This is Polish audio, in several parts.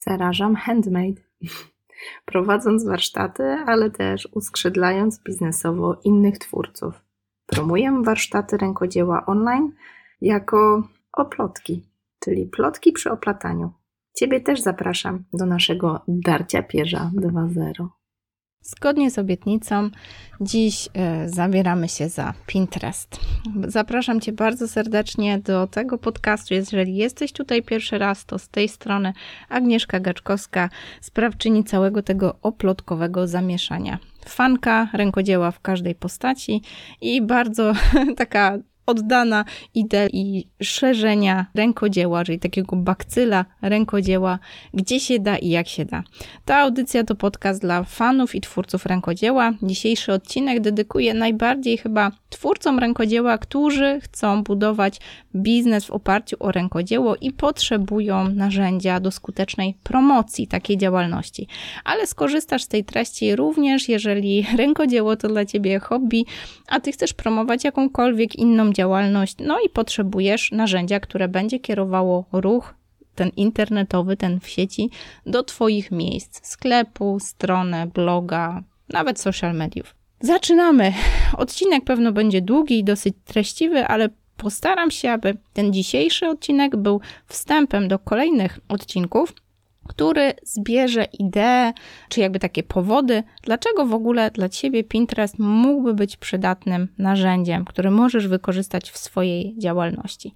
Zarażam handmade. Prowadząc warsztaty, ale też uskrzydlając biznesowo innych twórców. Promuję warsztaty rękodzieła online jako oplotki, czyli plotki przy oplataniu. Ciebie też zapraszam do naszego Darcia Pierza 2.0. Zgodnie z obietnicą, dziś y, zabieramy się za Pinterest. Zapraszam Cię bardzo serdecznie do tego podcastu. Jeżeli jesteś tutaj pierwszy raz, to z tej strony Agnieszka Gaczkowska, sprawczyni całego tego oplotkowego zamieszania. Fanka rękodzieła w każdej postaci i bardzo taka oddana idei szerzenia rękodzieła, czyli takiego bakcyla rękodzieła, gdzie się da i jak się da. Ta audycja to podcast dla fanów i twórców rękodzieła. Dzisiejszy odcinek dedykuję najbardziej chyba twórcom rękodzieła, którzy chcą budować biznes w oparciu o rękodzieło i potrzebują narzędzia do skutecznej promocji takiej działalności. Ale skorzystasz z tej treści również, jeżeli rękodzieło to dla ciebie hobby, a ty chcesz promować jakąkolwiek inną działalność, no i potrzebujesz narzędzia, które będzie kierowało ruch ten internetowy, ten w sieci, do Twoich miejsc, sklepu, stronę, bloga, nawet social mediów. Zaczynamy. Odcinek pewno będzie długi i dosyć treściwy, ale postaram się, aby ten dzisiejszy odcinek był wstępem do kolejnych odcinków, który zbierze idee, czy jakby takie powody, dlaczego w ogóle dla Ciebie Pinterest mógłby być przydatnym narzędziem, które możesz wykorzystać w swojej działalności.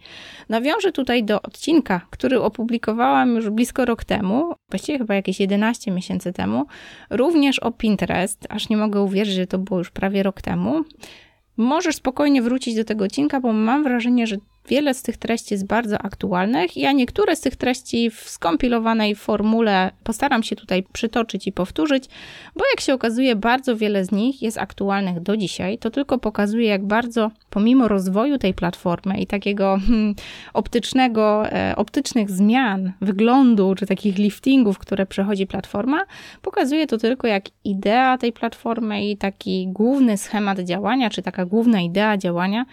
Nawiążę tutaj do odcinka, który opublikowałam już blisko rok temu, właściwie chyba jakieś 11 miesięcy temu, również o Pinterest, aż nie mogę uwierzyć, że to było już prawie rok temu. Możesz spokojnie wrócić do tego odcinka, bo mam wrażenie, że Wiele z tych treści jest bardzo aktualnych, ja niektóre z tych treści w skompilowanej formule postaram się tutaj przytoczyć i powtórzyć, bo jak się okazuje, bardzo wiele z nich jest aktualnych do dzisiaj. To tylko pokazuje, jak bardzo pomimo rozwoju tej platformy i takiego hmm, optycznego, e, optycznych zmian wyglądu, czy takich liftingów, które przechodzi platforma, pokazuje to tylko, jak idea tej platformy i taki główny schemat działania, czy taka główna idea działania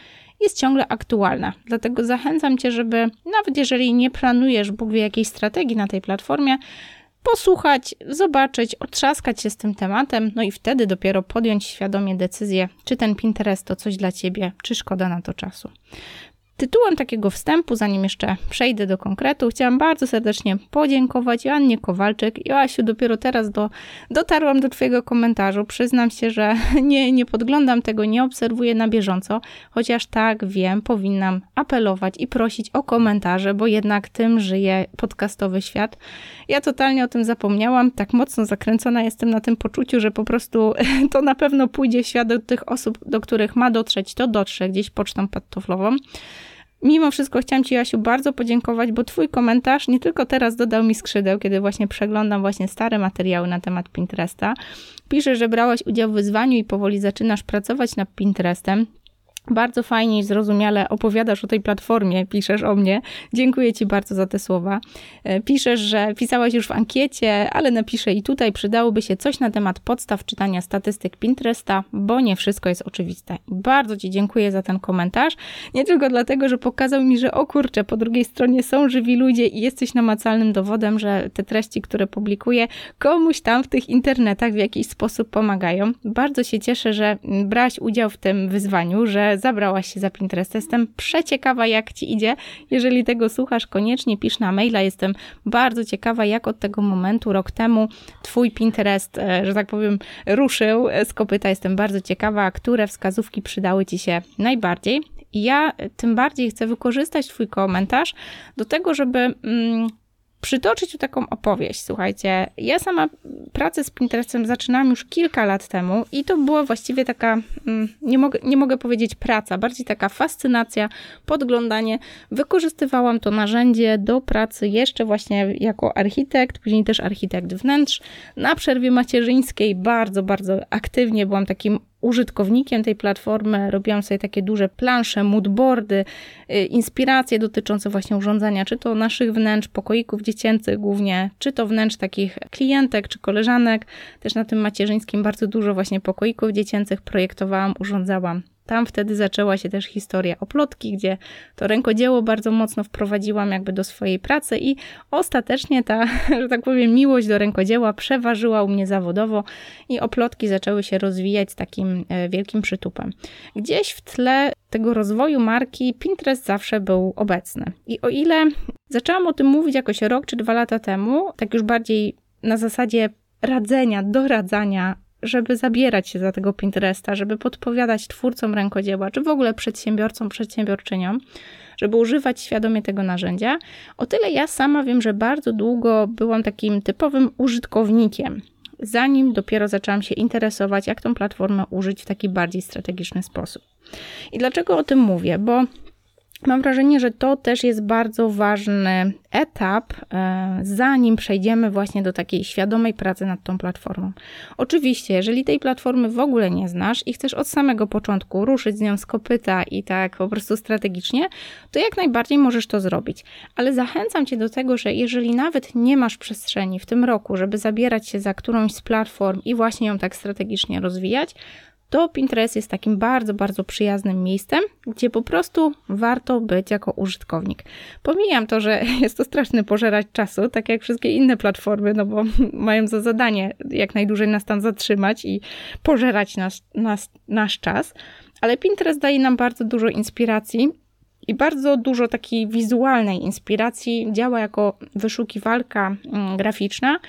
jest ciągle aktualna. Dlatego zachęcam Cię, żeby nawet jeżeli nie planujesz Bóg wie jakiejś strategii na tej platformie, posłuchać, zobaczyć, otrzaskać się z tym tematem, no i wtedy dopiero podjąć świadomie decyzję, czy ten Pinterest to coś dla Ciebie, czy szkoda na to czasu. Tytułem takiego wstępu, zanim jeszcze przejdę do konkretu, chciałam bardzo serdecznie podziękować Joannie Kowalczyk. Joasiu, dopiero teraz do, dotarłam do Twojego komentarzu. Przyznam się, że nie, nie podglądam tego, nie obserwuję na bieżąco, chociaż tak wiem, powinnam apelować i prosić o komentarze, bo jednak tym żyje podcastowy świat. Ja totalnie o tym zapomniałam, tak mocno zakręcona jestem na tym poczuciu, że po prostu to na pewno pójdzie w świat do tych osób, do których ma dotrzeć, to dotrze gdzieś pocztą pantoflową. Mimo wszystko chciałam Ci, Jasiu, bardzo podziękować, bo Twój komentarz nie tylko teraz dodał mi skrzydeł, kiedy właśnie przeglądam właśnie stare materiały na temat Pinteresta. Piszesz, że brałaś udział w wyzwaniu i powoli zaczynasz pracować nad Pinterestem. Bardzo fajnie i zrozumiale opowiadasz o tej platformie, piszesz o mnie. Dziękuję Ci bardzo za te słowa. E, piszesz, że pisałaś już w ankiecie, ale napiszę i tutaj przydałoby się coś na temat podstaw czytania statystyk Pinteresta, bo nie wszystko jest oczywiste. Bardzo Ci dziękuję za ten komentarz. Nie tylko dlatego, że pokazał mi, że o kurczę, po drugiej stronie są żywi ludzie i jesteś namacalnym dowodem, że te treści, które publikuję, komuś tam w tych internetach w jakiś sposób pomagają. Bardzo się cieszę, że brałaś udział w tym wyzwaniu, że zabrałaś się za Pinterest. Jestem przeciekawa, jak ci idzie. Jeżeli tego słuchasz, koniecznie pisz na maila. Jestem bardzo ciekawa, jak od tego momentu, rok temu, twój Pinterest, e, że tak powiem, ruszył z kopyta. Jestem bardzo ciekawa, które wskazówki przydały ci się najbardziej. Ja tym bardziej chcę wykorzystać Twój komentarz do tego, żeby mm, przytoczyć tu taką opowieść. Słuchajcie, ja sama pracę z Pinterestem zaczynałam już kilka lat temu i to była właściwie taka, mm, nie mogę, nie mogę powiedzieć praca, bardziej taka fascynacja, podglądanie. Wykorzystywałam to narzędzie do pracy jeszcze właśnie jako architekt, później też architekt wnętrz. Na przerwie macierzyńskiej bardzo, bardzo aktywnie byłam takim użytkownikiem tej platformy, robiłam sobie takie duże plansze, moodboardy, y, inspiracje dotyczące właśnie urządzenia, czy to naszych wnętrz, pokoików dziecięcych głównie, czy to wnętrz takich klientek czy koleżanek. Też na tym macierzyńskim bardzo dużo właśnie pokoików dziecięcych projektowałam, urządzałam. Tam wtedy zaczęła się też historia oplotki, gdzie to rękodzieło bardzo mocno wprowadziłam jakby do swojej pracy i ostatecznie ta, że tak powiem, miłość do rękodzieła przeważyła u mnie zawodowo i oplotki zaczęły się rozwijać z takim e, wielkim przytupem. Gdzieś w tle tego rozwoju marki Pinterest zawsze był obecny. I o ile zaczęłam o tym mówić jakoś rok czy dwa lata temu, tak już bardziej na zasadzie radzenia, doradzania, żeby zabierać się za tego Pinteresta, żeby podpowiadać twórcom rękodzieła, czy w ogóle przedsiębiorcom, przedsiębiorczyniom, żeby używać świadomie tego narzędzia. O tyle ja sama wiem, że bardzo długo byłam takim typowym użytkownikiem, zanim dopiero zaczęłam się interesować, jak tą platformę użyć w taki bardziej strategiczny sposób. I dlaczego o tym mówię? Bo Mam wrażenie, że to też jest bardzo ważny etap, e, zanim przejdziemy właśnie do takiej świadomej pracy nad tą platformą. Oczywiście, jeżeli tej platformy w ogóle nie znasz i chcesz od samego początku ruszyć z nią z kopyta i tak po prostu strategicznie, to jak najbardziej możesz to zrobić. Ale zachęcam Cię do tego, że jeżeli nawet nie masz przestrzeni w tym roku, żeby zabierać się za którąś z platform i właśnie ją tak strategicznie rozwijać, to Pinterest jest takim bardzo, bardzo przyjaznym miejscem, gdzie po prostu warto być jako użytkownik. Pomijam to, że jest to straszny pożerać czasu, tak jak wszystkie inne platformy, no bo mają za zadanie jak najdłużej nas tam zatrzymać i pożerać nasz, nasz, nasz czas, ale Pinterest daje nam bardzo dużo inspiracji i bardzo dużo takiej wizualnej inspiracji. Działa jako wyszukiwalka mm, graficzna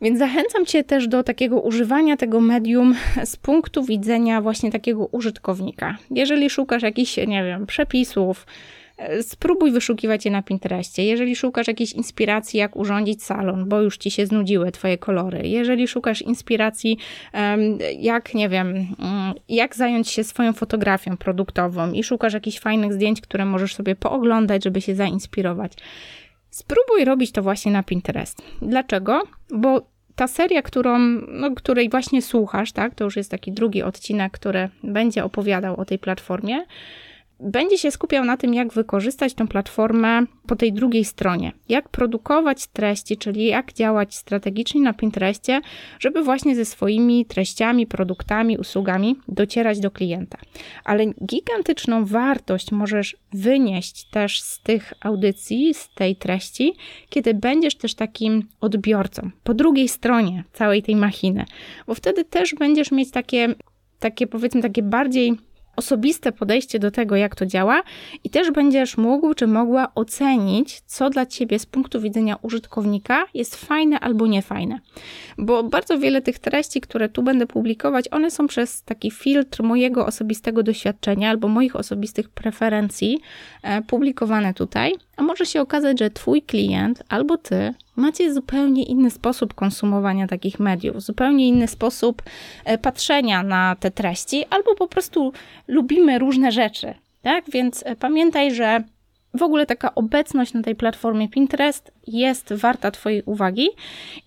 więc zachęcam Cię też do takiego używania tego medium z punktu widzenia właśnie takiego użytkownika. Jeżeli szukasz jakichś, nie wiem, przepisów, e, spróbuj wyszukiwać je na Pinterestie. Jeżeli szukasz jakiejś inspiracji, jak urządzić salon, bo już Ci się znudziły Twoje kolory. Jeżeli szukasz inspiracji, jak, nie wiem, mm, jak zająć się swoją fotografią produktową i szukasz jakichś fajnych zdjęć, które możesz sobie pooglądać, żeby się zainspirować Spróbuj robić to właśnie na Pinterest. Dlaczego? Bo ta seria, którą, no, której właśnie słuchasz, tak, to już jest taki drugi odcinek, który będzie opowiadał o tej platformie będzie się skupiał na tym, jak wykorzystać tę platformę po tej drugiej stronie. Jak produkować treści, czyli jak działać strategicznie na Pinterestie, żeby właśnie ze swoimi treściami, produktami, usługami docierać do klienta. Ale gigantyczną wartość możesz wynieść też z tych audycji, z tej treści, kiedy będziesz też takim odbiorcą po drugiej stronie całej tej machiny, bo wtedy też będziesz mieć takie, takie powiedzmy, takie bardziej osobiste podejście do tego, jak to działa, i też będziesz mógł czy mogła ocenić, co dla ciebie z punktu widzenia użytkownika jest fajne albo niefajne. Bo bardzo wiele tych treści, które tu będę publikować, one są przez taki filtr mojego osobistego doświadczenia albo moich osobistych preferencji e, publikowane tutaj. A może się okazać, że Twój klient albo Ty macie zupełnie inny sposób konsumowania takich mediów, zupełnie inny sposób e, patrzenia na te treści, albo po prostu lubimy różne rzeczy. Tak? Więc e, pamiętaj, że w ogóle taka obecność na tej platformie Pinterest jest warta Twojej uwagi.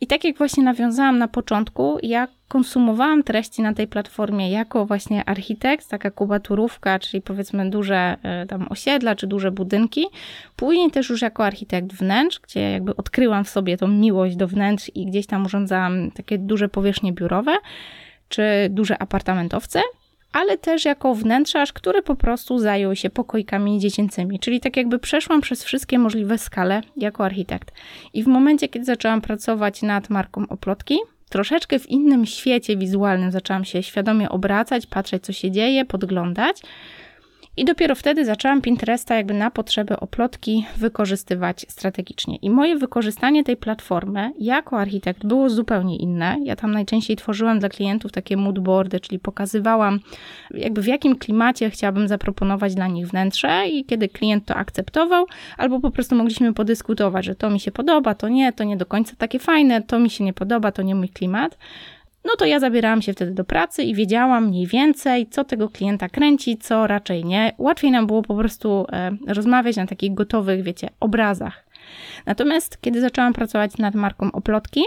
I tak jak właśnie nawiązałam na początku, ja konsumowałam treści na tej platformie jako właśnie architekt, taka kubaturówka, czyli powiedzmy duże e, tam osiedla czy duże budynki. Później też już jako architekt wnętrz, gdzie jakby odkryłam w sobie tą miłość do wnętrz i gdzieś tam urządzałam takie duże powierzchnie biurowe czy duże apartamentowce ale też jako wnętrzarz, który po prostu zajął się pokojkami dziecięcymi. Czyli tak jakby przeszłam przez wszystkie możliwe skale jako architekt. I w momencie, kiedy zaczęłam pracować nad marką Oplotki, troszeczkę w innym świecie wizualnym zaczęłam się świadomie obracać, patrzeć, co się dzieje, podglądać. I dopiero wtedy zaczęłam Pinteresta jakby na potrzeby oplotki wykorzystywać strategicznie. I moje wykorzystanie tej platformy jako architekt było zupełnie inne. Ja tam najczęściej tworzyłam dla klientów takie moodboardy, czyli pokazywałam jakby w jakim klimacie chciałabym zaproponować dla nich wnętrze i kiedy klient to akceptował, albo po prostu mogliśmy podyskutować, że to mi się podoba, to nie, to nie do końca takie fajne, to mi się nie podoba, to nie mój klimat. No to ja zabierałam się wtedy do pracy i wiedziałam mniej więcej, co tego klienta kręci, co raczej nie. Łatwiej nam było po prostu e, rozmawiać na takich gotowych, wiecie, obrazach. Natomiast kiedy zaczęłam pracować nad marką Oplotki,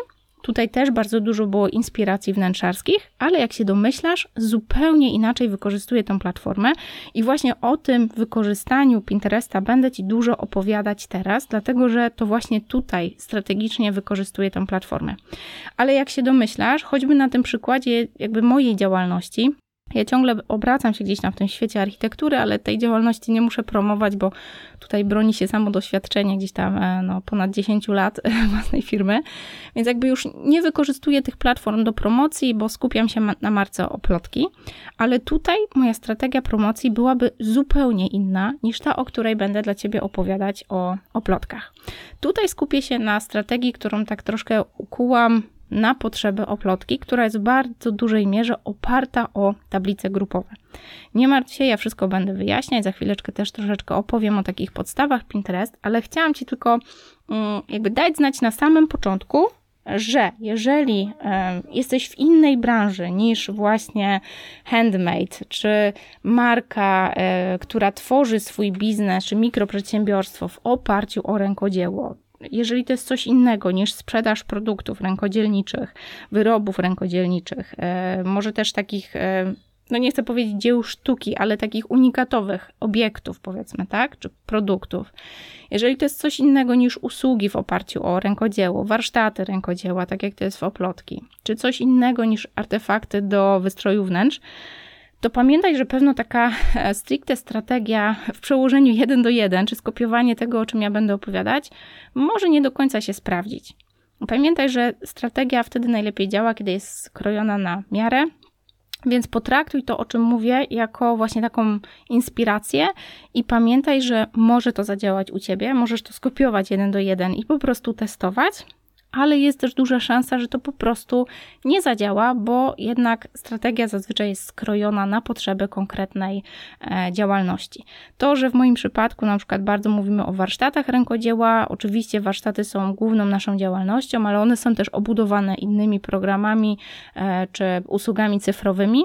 Tutaj też bardzo dużo było inspiracji wnętrzarskich, ale jak się domyślasz, zupełnie inaczej wykorzystuję tę platformę i właśnie o tym wykorzystaniu Pinteresta będę Ci dużo opowiadać teraz, dlatego że to właśnie tutaj strategicznie wykorzystuję tę platformę. Ale jak się domyślasz, choćby na tym przykładzie jakby mojej działalności, Ja ciągle obracam się gdzieś tam w tym świecie architektury, ale tej działalności nie muszę promować, bo tutaj broni się samo doświadczenie gdzieś tam e, no, ponad 10 lat własnej firmy. Więc jakby już nie wykorzystuję tych platform do promocji, bo skupiam się na marce oplotki, ale tutaj moja strategia promocji byłaby zupełnie inna niż ta, o której będę dla Ciebie opowiadać o oplotkach. Tutaj skupię się na strategii, którą tak troszkę ukułam na potrzeby oplotki, która jest w bardzo dużej mierze oparta o tablice grupowe. Nie martw się, ja wszystko będę wyjaśniać, za chwileczkę też troszeczkę opowiem o takich podstawach Pinterest, ale chciałam Ci tylko mm, jakby dać znać na samym początku, że jeżeli jesteś w innej branży niż właśnie handmade, czy marka, e, która tworzy swój biznes, czy mikroprzedsiębiorstwo w oparciu o rękodzieło, jeżeli to jest coś innego niż sprzedaż produktów rękodzielniczych, wyrobów rękodzielniczych, e, może też takich, e, no nie chcę powiedzieć dzieł sztuki, ale takich unikatowych obiektów, powiedzmy, tak, czy produktów. Jeżeli to jest coś innego niż usługi w oparciu o rękodzieło, warsztaty rękodzieła, tak jak to jest w oplotki, czy coś innego niż artefakty do wystroju wnętrz, to pamiętaj, że pewno taka e, stricte strategia w przełożeniu 1 do 1, czy skopiowanie tego, o czym ja będę opowiadać, może nie do końca się sprawdzić. Pamiętaj, że strategia wtedy najlepiej działa, kiedy jest skrojona na miarę, więc potraktuj to, o czym mówię, jako właśnie taką inspirację i pamiętaj, że może to zadziałać u ciebie, możesz to skopiować jeden do jeden i po prostu testować, ale jest też duża szansa, że to po prostu nie zadziała, bo jednak strategia zazwyczaj jest skrojona na potrzeby konkretnej e, działalności. To, że w moim przypadku na przykład bardzo mówimy o warsztatach rękodzieła, oczywiście warsztaty są główną naszą działalnością, ale one są też obudowane innymi programami e, czy usługami cyfrowymi,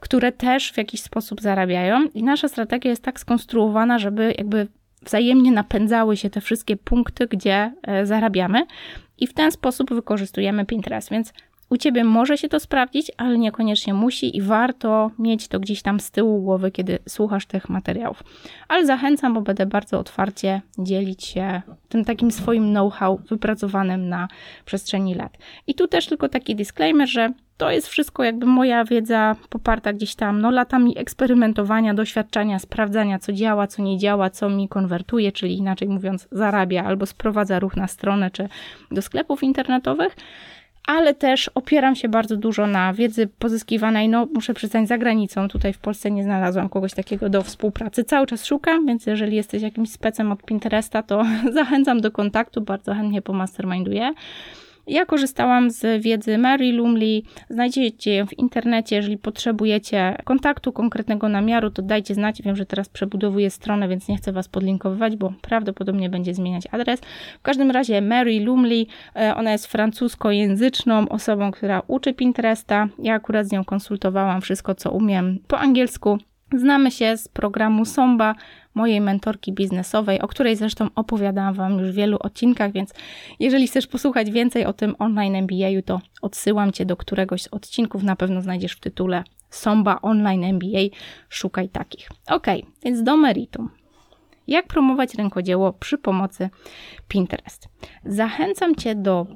które też w jakiś sposób zarabiają i nasza strategia jest tak skonstruowana, żeby jakby wzajemnie napędzały się te wszystkie punkty, gdzie e, zarabiamy i w ten sposób wykorzystujemy Pinterest. Więc u ciebie może się to sprawdzić, ale niekoniecznie musi i warto mieć to gdzieś tam z tyłu głowy, kiedy słuchasz tych materiałów. Ale zachęcam, bo będę bardzo otwarcie dzielić się tym takim swoim know-how wypracowanym na przestrzeni lat. I tu też tylko taki disclaimer, że to jest wszystko jakby moja wiedza poparta gdzieś tam no, latami eksperymentowania, doświadczania, sprawdzania, co działa, co nie działa, co mi konwertuje, czyli inaczej mówiąc, zarabia albo sprowadza ruch na stronę czy do sklepów internetowych ale też opieram się bardzo dużo na wiedzy pozyskiwanej, no muszę przyznać, za granicą. Tutaj w Polsce nie znalazłam kogoś takiego do współpracy. Cały czas szukam, więc jeżeli jesteś jakimś specem od Pinteresta, to zachęcam do kontaktu, bardzo chętnie pomasterminduję. Ja korzystałam z wiedzy Mary Lumley. Znajdziecie ją w internecie. Jeżeli potrzebujecie kontaktu konkretnego namiaru, to dajcie znać. Wiem, że teraz przebudowuję stronę, więc nie chcę Was podlinkowywać, bo prawdopodobnie będzie zmieniać adres. W każdym razie Mary Lumley, e, ona jest francuskojęzyczną osobą, która uczy Pinteresta. Ja akurat z nią konsultowałam wszystko, co umiem po angielsku. Znamy się z programu Somba, mojej mentorki biznesowej, o której zresztą opowiadałam Wam już w wielu odcinkach, więc jeżeli chcesz posłuchać więcej o tym online MBA, to odsyłam Cię do któregoś z odcinków, na pewno znajdziesz w tytule Somba Online MBA, szukaj takich. Ok, więc do meritum. Jak promować rękodzieło przy pomocy Pinterest? Zachęcam Cię do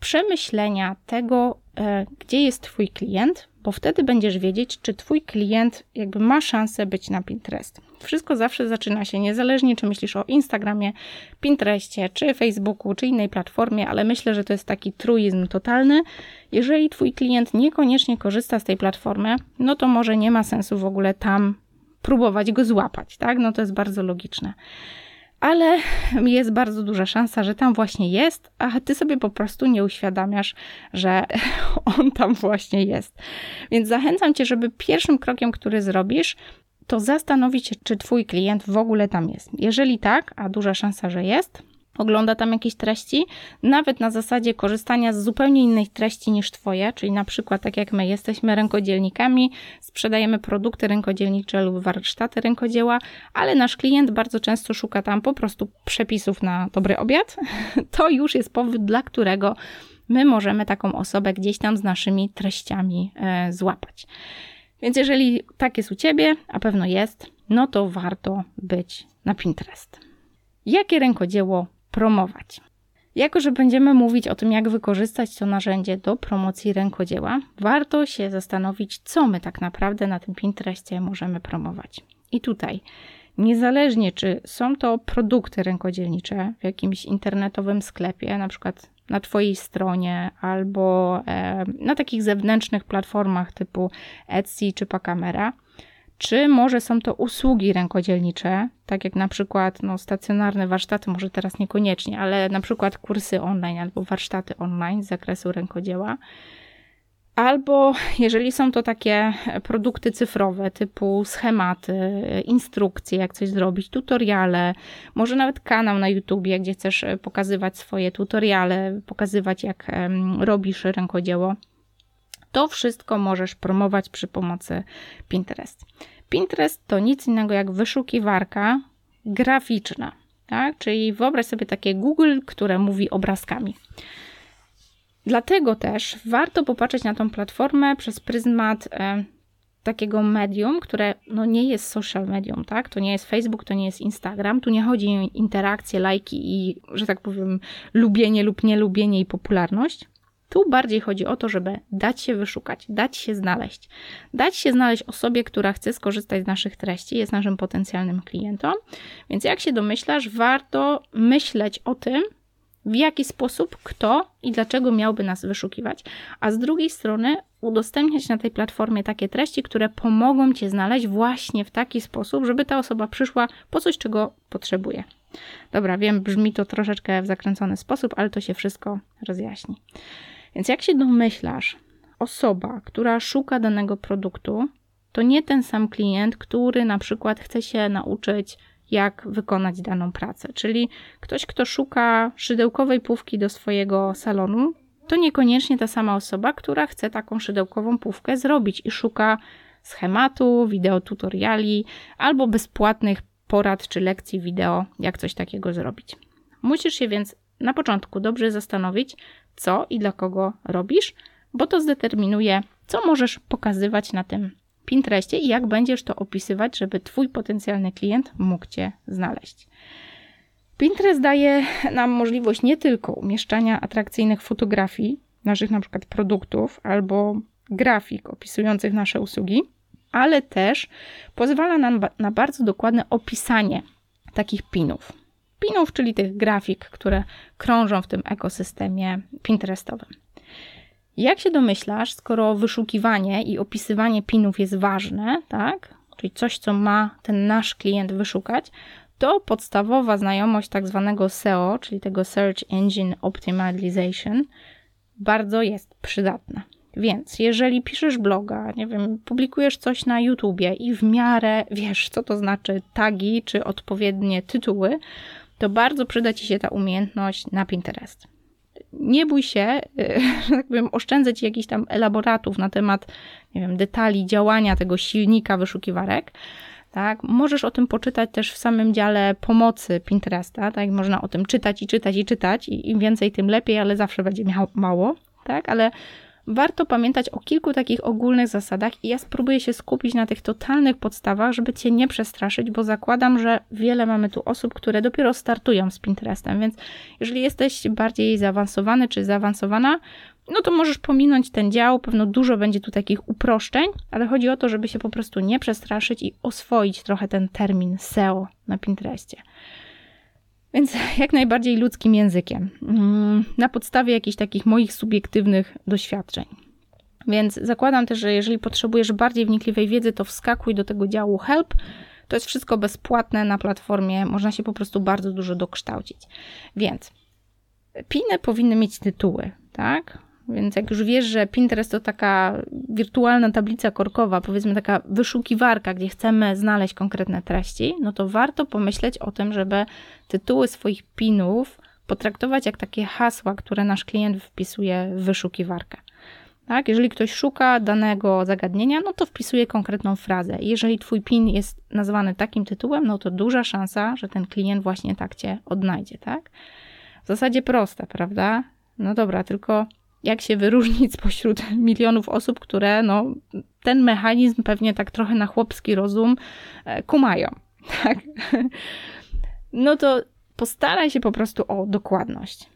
przemyślenia tego, e, gdzie jest Twój klient, bo wtedy będziesz wiedzieć, czy Twój klient jakby ma szansę być na Pinterest. Wszystko zawsze zaczyna się niezależnie, czy myślisz o Instagramie, Pinterestie, czy Facebooku, czy innej platformie, ale myślę, że to jest taki truizm totalny. Jeżeli Twój klient niekoniecznie korzysta z tej platformy, no to może nie ma sensu w ogóle tam próbować go złapać, tak? No to jest bardzo logiczne ale jest bardzo duża szansa, że tam właśnie jest, a ty sobie po prostu nie uświadamiasz, że on tam właśnie jest. Więc zachęcam cię, żeby pierwszym krokiem, który zrobisz, to zastanowić się, czy twój klient w ogóle tam jest. Jeżeli tak, a duża szansa, że jest, ogląda tam jakieś treści, nawet na zasadzie korzystania z zupełnie innych treści niż Twoje, czyli na przykład tak jak my jesteśmy rękodzielnikami, sprzedajemy produkty rękodzielnicze lub warsztaty rękodzieła, ale nasz klient bardzo często szuka tam po prostu przepisów na dobry obiad, to już jest powód, dla którego my możemy taką osobę gdzieś tam z naszymi treściami e, złapać. Więc jeżeli tak jest u Ciebie, a pewno jest, no to warto być na Pinterest. Jakie rękodzieło promować. Jako, że będziemy mówić o tym, jak wykorzystać to narzędzie do promocji rękodzieła, warto się zastanowić, co my tak naprawdę na tym Pinterestie możemy promować. I tutaj, niezależnie czy są to produkty rękodzielnicze w jakimś internetowym sklepie, na przykład na Twojej stronie albo na takich zewnętrznych platformach typu Etsy czy Pacamera, czy może są to usługi rękodzielnicze, tak jak na przykład no, stacjonarne warsztaty, może teraz niekoniecznie, ale na przykład kursy online albo warsztaty online z zakresu rękodzieła. Albo jeżeli są to takie produkty cyfrowe typu schematy, instrukcje, jak coś zrobić, tutoriale, może nawet kanał na YouTubie, gdzie chcesz pokazywać swoje tutoriale, pokazywać jak robisz rękodzieło to wszystko możesz promować przy pomocy Pinterest. Pinterest to nic innego jak wyszukiwarka graficzna, tak? czyli wyobraź sobie takie Google, które mówi obrazkami. Dlatego też warto popatrzeć na tą platformę przez pryzmat e, takiego medium, które no nie jest social medium, tak? To nie jest Facebook, to nie jest Instagram, tu nie chodzi o interakcje, lajki i, że tak powiem, lubienie lub nielubienie i popularność, tu bardziej chodzi o to, żeby dać się wyszukać, dać się znaleźć. Dać się znaleźć osobie, która chce skorzystać z naszych treści, jest naszym potencjalnym klientem. Więc jak się domyślasz, warto myśleć o tym, w jaki sposób, kto i dlaczego miałby nas wyszukiwać, a z drugiej strony udostępniać na tej platformie takie treści, które pomogą Cię znaleźć właśnie w taki sposób, żeby ta osoba przyszła po coś, czego potrzebuje. Dobra, wiem, brzmi to troszeczkę w zakręcony sposób, ale to się wszystko rozjaśni. Więc jak się domyślasz, osoba, która szuka danego produktu, to nie ten sam klient, który na przykład chce się nauczyć, jak wykonać daną pracę. Czyli ktoś, kto szuka szydełkowej pówki do swojego salonu, to niekoniecznie ta sama osoba, która chce taką szydełkową pówkę zrobić i szuka schematu, wideo tutoriali albo bezpłatnych porad czy lekcji wideo, jak coś takiego zrobić. Musisz się więc na początku dobrze zastanowić, co i dla kogo robisz, bo to zdeterminuje, co możesz pokazywać na tym Pinterestie i jak będziesz to opisywać, żeby Twój potencjalny klient mógł Cię znaleźć. Pinterest daje nam możliwość nie tylko umieszczania atrakcyjnych fotografii naszych na przykład produktów albo grafik opisujących nasze usługi, ale też pozwala nam na bardzo dokładne opisanie takich pinów pinów, czyli tych grafik, które krążą w tym ekosystemie Pinterestowym. Jak się domyślasz, skoro wyszukiwanie i opisywanie pinów jest ważne, tak, czyli coś, co ma ten nasz klient wyszukać, to podstawowa znajomość tak zwanego SEO, czyli tego Search Engine Optimization, bardzo jest przydatna. Więc jeżeli piszesz bloga, nie wiem, publikujesz coś na YouTubie i w miarę wiesz, co to znaczy tagi czy odpowiednie tytuły, to bardzo przyda Ci się ta umiejętność na Pinterest. Nie bój się, że tak powiem, oszczędzać jakichś tam elaboratów na temat, nie wiem, detali działania tego silnika wyszukiwarek. Tak? Możesz o tym poczytać też w samym dziale pomocy Pinteresta, tak? Można o tym czytać i czytać i czytać i im więcej, tym lepiej, ale zawsze będzie miał mało, tak? Ale warto pamiętać o kilku takich ogólnych zasadach i ja spróbuję się skupić na tych totalnych podstawach, żeby Cię nie przestraszyć, bo zakładam, że wiele mamy tu osób, które dopiero startują z Pinterestem, więc jeżeli jesteś bardziej zaawansowany czy zaawansowana, no to możesz pominąć ten dział, pewno dużo będzie tu takich uproszczeń, ale chodzi o to, żeby się po prostu nie przestraszyć i oswoić trochę ten termin SEO na Pinterestie. Więc jak najbardziej ludzkim językiem, mm, na podstawie jakichś takich moich subiektywnych doświadczeń. Więc zakładam też, że jeżeli potrzebujesz bardziej wnikliwej wiedzy, to wskakuj do tego działu Help. To jest wszystko bezpłatne na platformie, można się po prostu bardzo dużo dokształcić. Więc piny powinny mieć tytuły, tak? Więc jak już wiesz, że Pinterest to taka wirtualna tablica korkowa, powiedzmy taka wyszukiwarka, gdzie chcemy znaleźć konkretne treści, no to warto pomyśleć o tym, żeby tytuły swoich pinów potraktować jak takie hasła, które nasz klient wpisuje w wyszukiwarkę. Tak? Jeżeli ktoś szuka danego zagadnienia, no to wpisuje konkretną frazę. Jeżeli twój pin jest nazwany takim tytułem, no to duża szansa, że ten klient właśnie tak cię odnajdzie, tak? W zasadzie proste, prawda? No dobra, tylko jak się wyróżnić spośród milionów osób, które no, ten mechanizm pewnie tak trochę na chłopski rozum e, kumają. Tak? No to postaraj się po prostu o dokładność.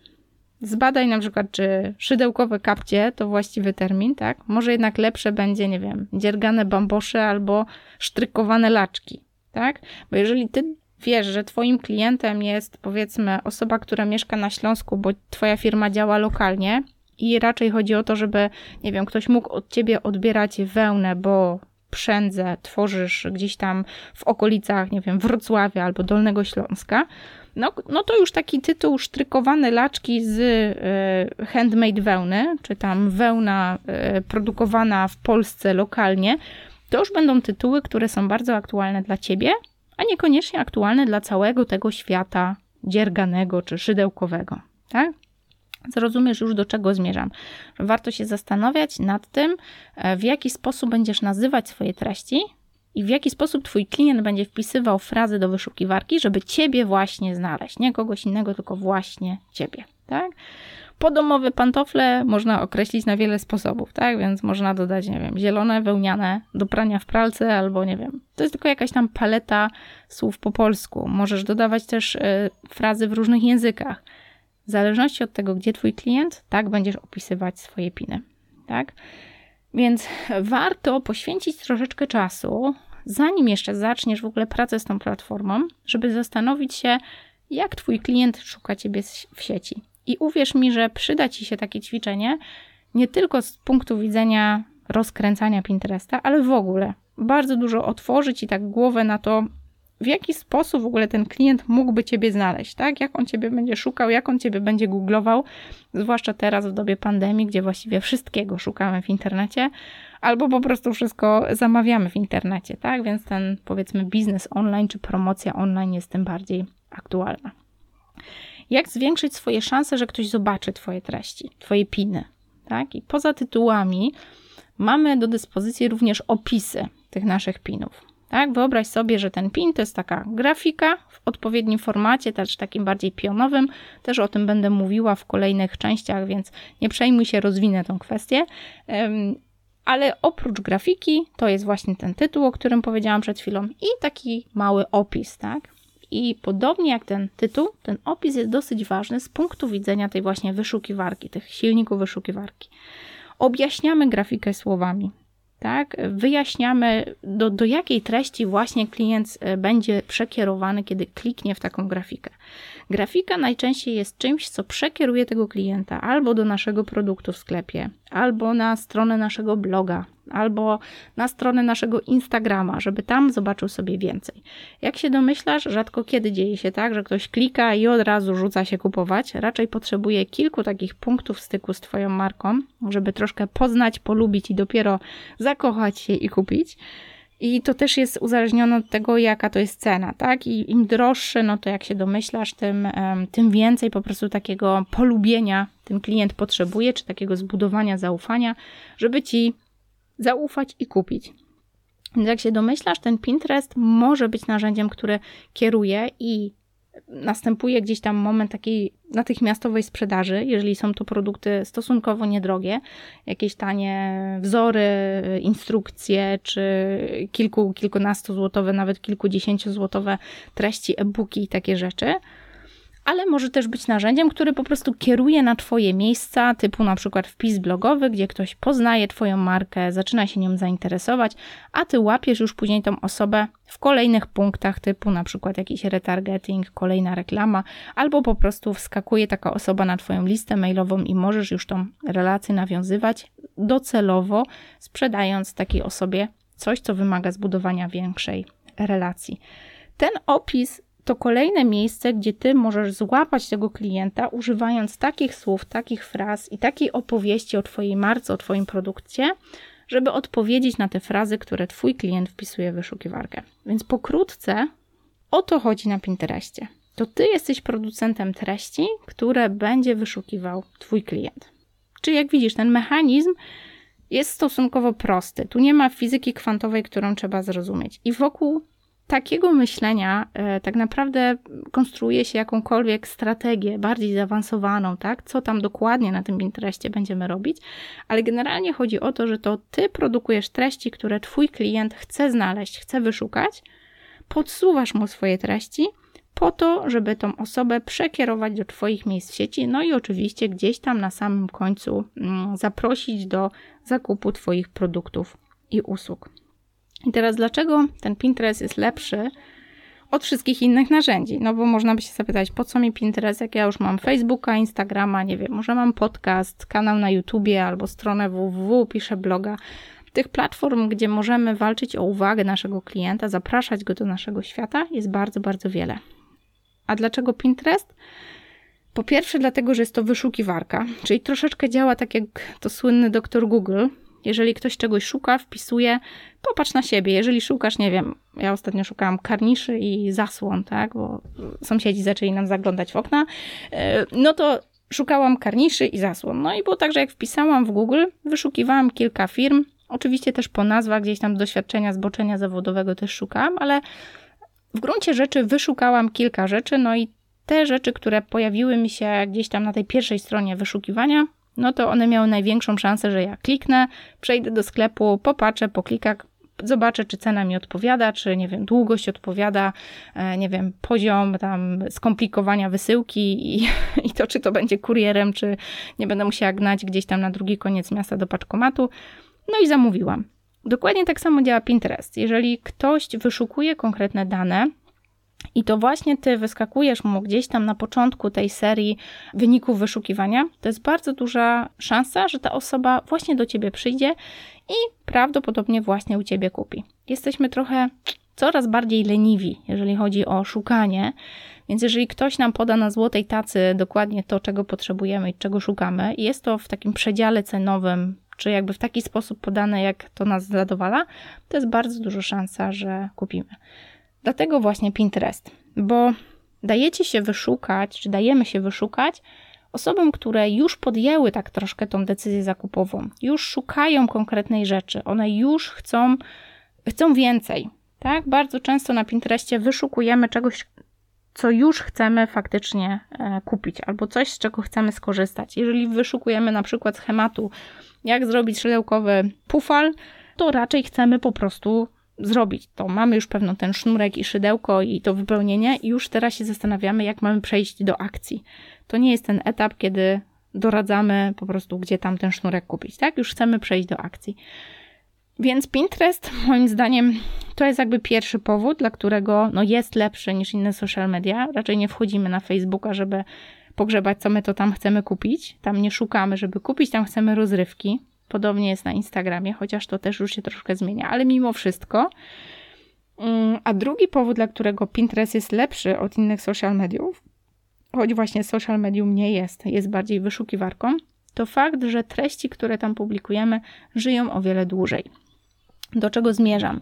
zbadaj na przykład, czy szydełkowe kapcie to właściwy termin, tak? Może jednak lepsze będzie, nie wiem, dziergane bambosze albo sztrykowane laczki, tak? Bo jeżeli ty wiesz, że twoim klientem jest powiedzmy osoba, która mieszka na Śląsku, bo twoja firma działa lokalnie i raczej chodzi o to, żeby, nie wiem, ktoś mógł od ciebie odbierać wełnę, bo przędzę tworzysz gdzieś tam w okolicach, nie wiem, Wrocławia albo Dolnego Śląska, no, no to już taki tytuł sztrykowane laczki z y, handmade wełny, czy tam wełna y, produkowana w Polsce lokalnie, to już będą tytuły, które są bardzo aktualne dla ciebie, a niekoniecznie aktualne dla całego tego świata dzierganego czy szydełkowego, tak? Zrozumiesz już, do czego zmierzam. Warto się zastanawiać nad tym, e, w jaki sposób będziesz nazywać swoje treści i w jaki sposób Twój klient będzie wpisywał frazy do wyszukiwarki, żeby Ciebie właśnie znaleźć. Nie kogoś innego, tylko właśnie Ciebie. Tak? Podomowe pantofle można określić na wiele sposobów, tak? Więc można dodać, nie wiem, zielone, wełniane do prania w pralce, albo nie wiem. To jest tylko jakaś tam paleta słów po polsku. Możesz dodawać też y, frazy w różnych językach. W zależności od tego, gdzie Twój klient, tak będziesz opisywać swoje piny, tak? Więc warto poświęcić troszeczkę czasu, zanim jeszcze zaczniesz w ogóle pracę z tą platformą, żeby zastanowić się, jak Twój klient szuka Ciebie w sieci. I uwierz mi, że przyda Ci się takie ćwiczenie nie tylko z punktu widzenia rozkręcania Pinteresta, ale w ogóle. Bardzo dużo otworzyć i tak głowę na to, w jaki sposób w ogóle ten klient mógłby Ciebie znaleźć, tak? Jak on Ciebie będzie szukał, jak on Ciebie będzie googlował, zwłaszcza teraz w dobie pandemii, gdzie właściwie wszystkiego szukamy w internecie, albo po prostu wszystko zamawiamy w internecie, tak? Więc ten powiedzmy biznes online czy promocja online jest tym bardziej aktualna. Jak zwiększyć swoje szanse, że ktoś zobaczy Twoje treści, Twoje piny, tak? I poza tytułami mamy do dyspozycji również opisy tych naszych pinów. Tak? Wyobraź sobie, że ten pin to jest taka grafika w odpowiednim formacie, też takim bardziej pionowym. Też o tym będę mówiła w kolejnych częściach, więc nie przejmuj się, rozwinę tą kwestię. Ale oprócz grafiki, to jest właśnie ten tytuł, o którym powiedziałam przed chwilą, i taki mały opis, tak? I podobnie jak ten tytuł, ten opis jest dosyć ważny z punktu widzenia tej właśnie wyszukiwarki, tych silników wyszukiwarki. Objaśniamy grafikę słowami tak? Wyjaśniamy, do, do jakiej treści właśnie klient e, będzie przekierowany, kiedy kliknie w taką grafikę. Grafika najczęściej jest czymś, co przekieruje tego klienta albo do naszego produktu w sklepie, albo na stronę naszego bloga, albo na stronę naszego Instagrama, żeby tam zobaczył sobie więcej. Jak się domyślasz, rzadko kiedy dzieje się tak, że ktoś klika i od razu rzuca się kupować. Raczej potrzebuje kilku takich punktów styku z Twoją marką, żeby troszkę poznać, polubić i dopiero zakochać się i kupić. I to też jest uzależnione od tego, jaka to jest cena, tak? I im droższe, no to jak się domyślasz, tym, tym więcej po prostu takiego polubienia ten klient potrzebuje, czy takiego zbudowania zaufania, żeby ci zaufać i kupić. Więc jak się domyślasz, ten Pinterest może być narzędziem, które kieruje i następuje gdzieś tam moment takiej natychmiastowej sprzedaży, jeżeli są to produkty stosunkowo niedrogie, jakieś tanie wzory, instrukcje, czy kilku, kilkunastu złotowe, nawet kilkudziesięciozłotowe treści, e-booki i takie rzeczy ale może też być narzędziem, które po prostu kieruje na Twoje miejsca, typu na przykład wpis blogowy, gdzie ktoś poznaje Twoją markę, zaczyna się nią zainteresować, a Ty łapiesz już później tą osobę w kolejnych punktach, typu na przykład jakiś retargeting, kolejna reklama, albo po prostu wskakuje taka osoba na Twoją listę mailową i możesz już tą relację nawiązywać docelowo, sprzedając takiej osobie coś, co wymaga zbudowania większej relacji. Ten opis to kolejne miejsce, gdzie ty możesz złapać tego klienta, używając takich słów, takich fraz i takiej opowieści o Twojej marce, o Twoim produkcie, żeby odpowiedzieć na te frazy, które Twój klient wpisuje w wyszukiwarkę. Więc pokrótce o to chodzi na Pinterestie. To Ty jesteś producentem treści, które będzie wyszukiwał Twój klient. Czy jak widzisz, ten mechanizm jest stosunkowo prosty. Tu nie ma fizyki kwantowej, którą trzeba zrozumieć. I wokół takiego myślenia e, tak naprawdę konstruuje się jakąkolwiek strategię bardziej zaawansowaną, tak? Co tam dokładnie na tym Pinterestie będziemy robić, ale generalnie chodzi o to, że to ty produkujesz treści, które twój klient chce znaleźć, chce wyszukać, podsuwasz mu swoje treści, po to, żeby tą osobę przekierować do Twoich miejsc w sieci, no i oczywiście gdzieś tam na samym końcu mm, zaprosić do zakupu Twoich produktów i usług. I teraz, dlaczego ten Pinterest jest lepszy od wszystkich innych narzędzi? No bo można by się zapytać, po co mi Pinterest, jak ja już mam Facebooka, Instagrama, nie wiem, może mam podcast, kanał na YouTubie albo stronę www, piszę bloga. Tych platform, gdzie możemy walczyć o uwagę naszego klienta, zapraszać go do naszego świata, jest bardzo, bardzo wiele. A dlaczego Pinterest? Po pierwsze, dlatego, że jest to wyszukiwarka, czyli troszeczkę działa tak jak to słynny doktor Google. Jeżeli ktoś czegoś szuka, wpisuje, popatrz na siebie. Jeżeli szukasz, nie wiem, ja ostatnio szukałam karniszy i zasłon, tak, bo sąsiedzi zaczęli nam zaglądać w okna, e, no to szukałam karniszy i zasłon. No i było tak, że jak wpisałam w Google, wyszukiwałam kilka firm, oczywiście też po nazwach, gdzieś tam doświadczenia, zboczenia zawodowego też szukałam, ale w gruncie rzeczy wyszukałam kilka rzeczy, no i te rzeczy, które pojawiły mi się gdzieś tam na tej pierwszej stronie wyszukiwania, no to one miały największą szansę, że ja kliknę, przejdę do sklepu, popatrzę, poklikam, zobaczę, czy cena mi odpowiada, czy nie wiem, długość odpowiada, e, nie wiem, poziom tam skomplikowania wysyłki i, i to, czy to będzie kurierem, czy nie będę musiała gnać gdzieś tam na drugi koniec miasta do paczkomatu. No i zamówiłam. Dokładnie tak samo działa Pinterest. Jeżeli ktoś wyszukuje konkretne dane, i to właśnie ty wyskakujesz mu gdzieś tam na początku tej serii wyników wyszukiwania, to jest bardzo duża szansa, że ta osoba właśnie do ciebie przyjdzie i prawdopodobnie właśnie u ciebie kupi. Jesteśmy trochę coraz bardziej leniwi, jeżeli chodzi o szukanie. Więc jeżeli ktoś nam poda na złotej tacy dokładnie to, czego potrzebujemy i czego szukamy, i jest to w takim przedziale cenowym czy jakby w taki sposób podane, jak to nas zadowala, to jest bardzo duża szansa, że kupimy. Dlatego właśnie Pinterest, bo dajecie się wyszukać, czy dajemy się wyszukać osobom, które już podjęły tak troszkę tą decyzję zakupową, już szukają konkretnej rzeczy, one już chcą, chcą więcej. Tak? Bardzo często na Pinterestie wyszukujemy czegoś, co już chcemy faktycznie e, kupić, albo coś, z czego chcemy skorzystać. Jeżeli wyszukujemy na przykład schematu jak zrobić szydełkowy pufal, to raczej chcemy po prostu zrobić to. Mamy już pewno ten sznurek i szydełko i to wypełnienie i już teraz się zastanawiamy, jak mamy przejść do akcji. To nie jest ten etap, kiedy doradzamy po prostu, gdzie tam ten sznurek kupić, tak? Już chcemy przejść do akcji. Więc Pinterest, moim zdaniem, to jest jakby pierwszy powód, dla którego no, jest lepszy niż inne social media. Raczej nie wchodzimy na Facebooka, żeby pogrzebać, co my to tam chcemy kupić. Tam nie szukamy, żeby kupić, tam chcemy rozrywki. Podobnie jest na Instagramie, chociaż to też już się troszkę zmienia, ale mimo wszystko. Mm, a drugi powód, dla którego Pinterest jest lepszy od innych social mediów, choć właśnie social medium nie jest, jest bardziej wyszukiwarką, to fakt, że treści, które tam publikujemy, żyją o wiele dłużej. Do czego zmierzam?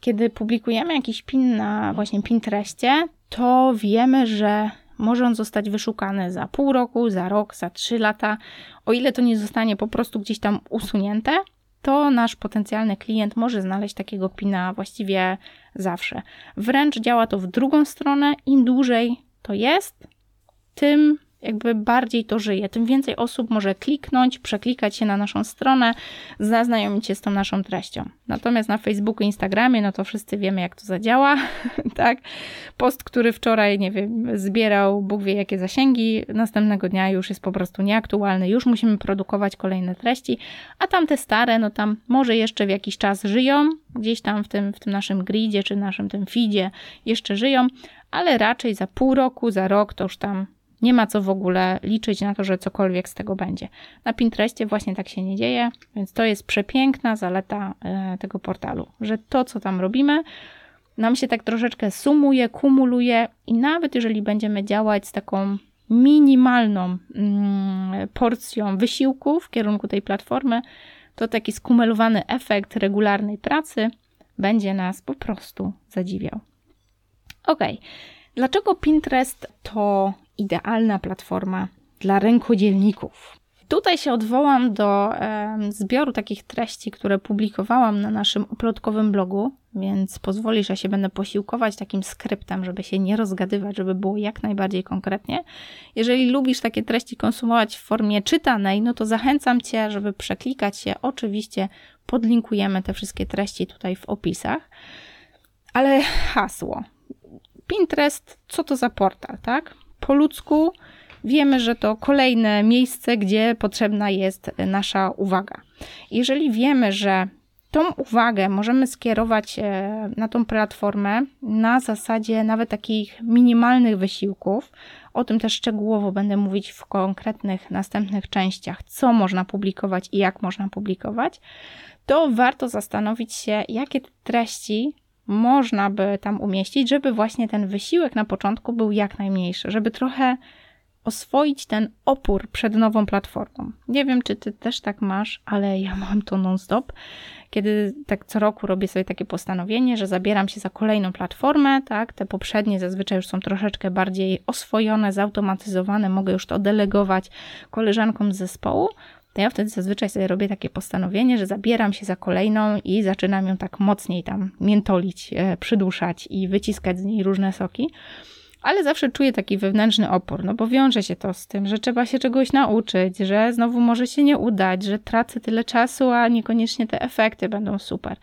Kiedy publikujemy jakiś pin na właśnie Pinterestie, to wiemy, że może on zostać wyszukany za pół roku, za rok, za trzy lata. O ile to nie zostanie po prostu gdzieś tam usunięte, to nasz potencjalny klient może znaleźć takiego pina właściwie zawsze. Wręcz działa to w drugą stronę. Im dłużej to jest, tym jakby bardziej to żyje, tym więcej osób może kliknąć, przeklikać się na naszą stronę, zaznajomić się z tą naszą treścią. Natomiast na Facebooku, Instagramie, no to wszyscy wiemy, jak to zadziała, tak? Post, który wczoraj, nie wiem, zbierał Bóg wie jakie zasięgi, następnego dnia już jest po prostu nieaktualny, już musimy produkować kolejne treści, a tamte stare, no tam może jeszcze w jakiś czas żyją, gdzieś tam w tym, w tym naszym gridzie, czy naszym tym feedzie jeszcze żyją, ale raczej za pół roku, za rok to już tam nie ma co w ogóle liczyć na to, że cokolwiek z tego będzie. Na Pinterestie właśnie tak się nie dzieje, więc to jest przepiękna zaleta e, tego portalu, że to, co tam robimy, nam się tak troszeczkę sumuje, kumuluje i nawet jeżeli będziemy działać z taką minimalną mm, porcją wysiłku w kierunku tej platformy, to taki skumulowany efekt regularnej pracy będzie nas po prostu zadziwiał. Ok, dlaczego Pinterest to idealna platforma dla rękodzielników. Tutaj się odwołam do e, zbioru takich treści, które publikowałam na naszym oplotkowym blogu, więc pozwolisz, że się będę posiłkować takim skryptem, żeby się nie rozgadywać, żeby było jak najbardziej konkretnie. Jeżeli lubisz takie treści konsumować w formie czytanej, no to zachęcam Cię, żeby przeklikać się. Oczywiście podlinkujemy te wszystkie treści tutaj w opisach. Ale hasło. Pinterest, co to za portal, tak? Po ludzku wiemy, że to kolejne miejsce, gdzie potrzebna jest nasza uwaga. Jeżeli wiemy, że tą uwagę możemy skierować e, na tą platformę na zasadzie nawet takich minimalnych wysiłków. O tym też szczegółowo będę mówić w konkretnych następnych częściach, co można publikować i jak można publikować. To warto zastanowić się, jakie treści można by tam umieścić, żeby właśnie ten wysiłek na początku był jak najmniejszy, żeby trochę oswoić ten opór przed nową platformą. Nie wiem, czy ty też tak masz, ale ja mam to non-stop, kiedy tak co roku robię sobie takie postanowienie, że zabieram się za kolejną platformę, tak, te poprzednie zazwyczaj już są troszeczkę bardziej oswojone, zautomatyzowane, mogę już to delegować koleżankom z zespołu, to ja wtedy zazwyczaj sobie robię takie postanowienie, że zabieram się za kolejną i zaczynam ją tak mocniej tam miętolić, e, przyduszać i wyciskać z niej różne soki ale zawsze czuję taki wewnętrzny opór, no bo wiąże się to z tym, że trzeba się czegoś nauczyć, że znowu może się nie udać, że tracę tyle czasu, a niekoniecznie te efekty będą super.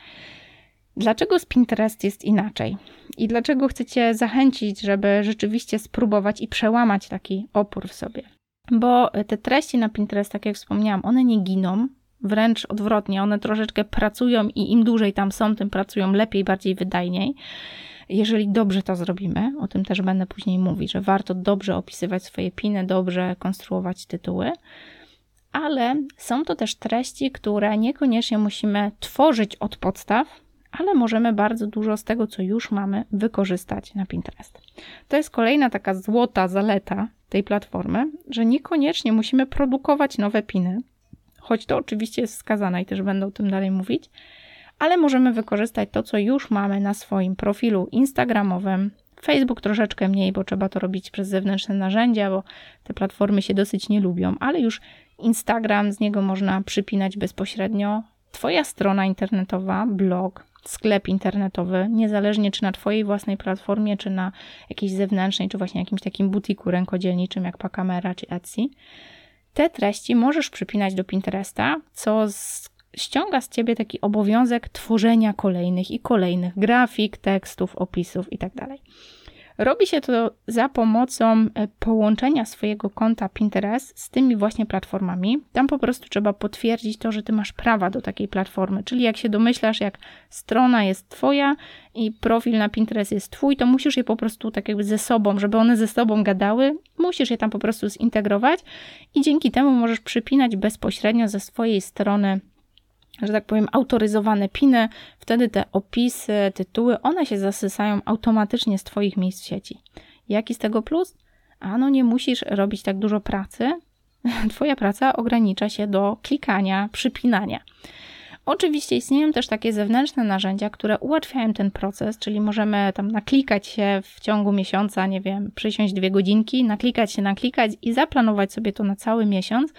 Dlaczego z Pinterest jest inaczej? I dlaczego chcecie zachęcić, żeby rzeczywiście spróbować i przełamać taki opór w sobie? Bo te treści na Pinterest, tak jak wspomniałam, one nie giną, wręcz odwrotnie, one troszeczkę pracują i im dłużej tam są, tym pracują lepiej, bardziej wydajniej. Jeżeli dobrze to zrobimy, o tym też będę później mówić, że warto dobrze opisywać swoje piny, dobrze konstruować tytuły, ale są to też treści, które niekoniecznie musimy tworzyć od podstaw, ale możemy bardzo dużo z tego, co już mamy, wykorzystać na Pinterest. To jest kolejna taka złota zaleta tej platformy, że niekoniecznie musimy produkować nowe piny, choć to oczywiście jest wskazane i też będę o tym dalej mówić, ale możemy wykorzystać to, co już mamy na swoim profilu Instagramowym. Facebook troszeczkę mniej, bo trzeba to robić przez zewnętrzne narzędzia, bo te platformy się dosyć nie lubią, ale już Instagram, z niego można przypinać bezpośrednio. Twoja strona internetowa, blog, sklep internetowy, niezależnie czy na Twojej własnej platformie, czy na jakiejś zewnętrznej, czy właśnie jakimś takim butiku rękodzielniczym jak Pacamera czy Etsy. Te treści możesz przypinać do Pinteresta, co z ściąga z ciebie taki obowiązek tworzenia kolejnych i kolejnych grafik, tekstów, opisów itd. Robi się to za pomocą e, połączenia swojego konta Pinterest z tymi właśnie platformami. Tam po prostu trzeba potwierdzić to, że ty masz prawa do takiej platformy. Czyli jak się domyślasz, jak strona jest twoja i profil na Pinterest jest twój, to musisz je po prostu tak jakby ze sobą, żeby one ze sobą gadały, musisz je tam po prostu zintegrować i dzięki temu możesz przypinać bezpośrednio ze swojej strony że tak powiem, autoryzowane piny, wtedy te opisy, tytuły, one się zasysają automatycznie z Twoich miejsc w sieci. Jaki z tego plus? A no nie musisz robić tak dużo pracy. Twoja praca ogranicza się do klikania, przypinania. Oczywiście istnieją też takie zewnętrzne narzędzia, które ułatwiają ten proces, czyli możemy tam naklikać się w ciągu miesiąca, nie wiem, przysiąść dwie godzinki, naklikać się, naklikać i zaplanować sobie to na cały miesiąc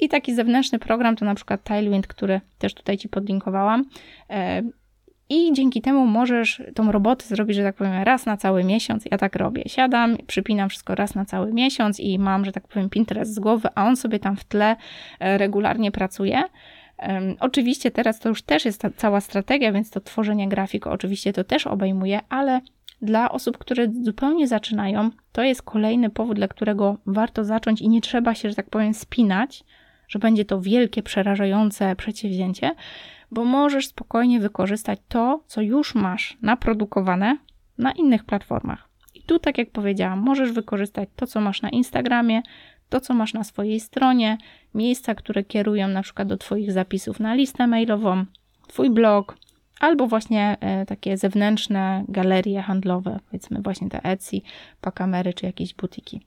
i taki zewnętrzny program to na przykład Tailwind, który też tutaj Ci podlinkowałam. E, I dzięki temu możesz tą robotę zrobić, że tak powiem, raz na cały miesiąc. Ja tak robię. Siadam, przypinam wszystko raz na cały miesiąc i mam, że tak powiem, Pinterest z głowy, a on sobie tam w tle e, regularnie pracuje. Oczywiście teraz to już też jest cała strategia, więc to tworzenie grafik oczywiście to też obejmuje, ale dla osób, które zupełnie zaczynają, to jest kolejny powód, dla którego warto zacząć i nie trzeba się, że tak powiem, spinać, że będzie to wielkie, przerażające przedsięwzięcie, bo możesz spokojnie wykorzystać to, co już masz naprodukowane na innych platformach. I tu, tak jak powiedziałam, możesz wykorzystać to, co masz na Instagramie, to, co masz na swojej stronie, miejsca, które kierują na przykład do Twoich zapisów na listę mailową, Twój blog, albo właśnie e, takie zewnętrzne galerie handlowe, powiedzmy właśnie te Etsy, pakamery czy jakieś butiki.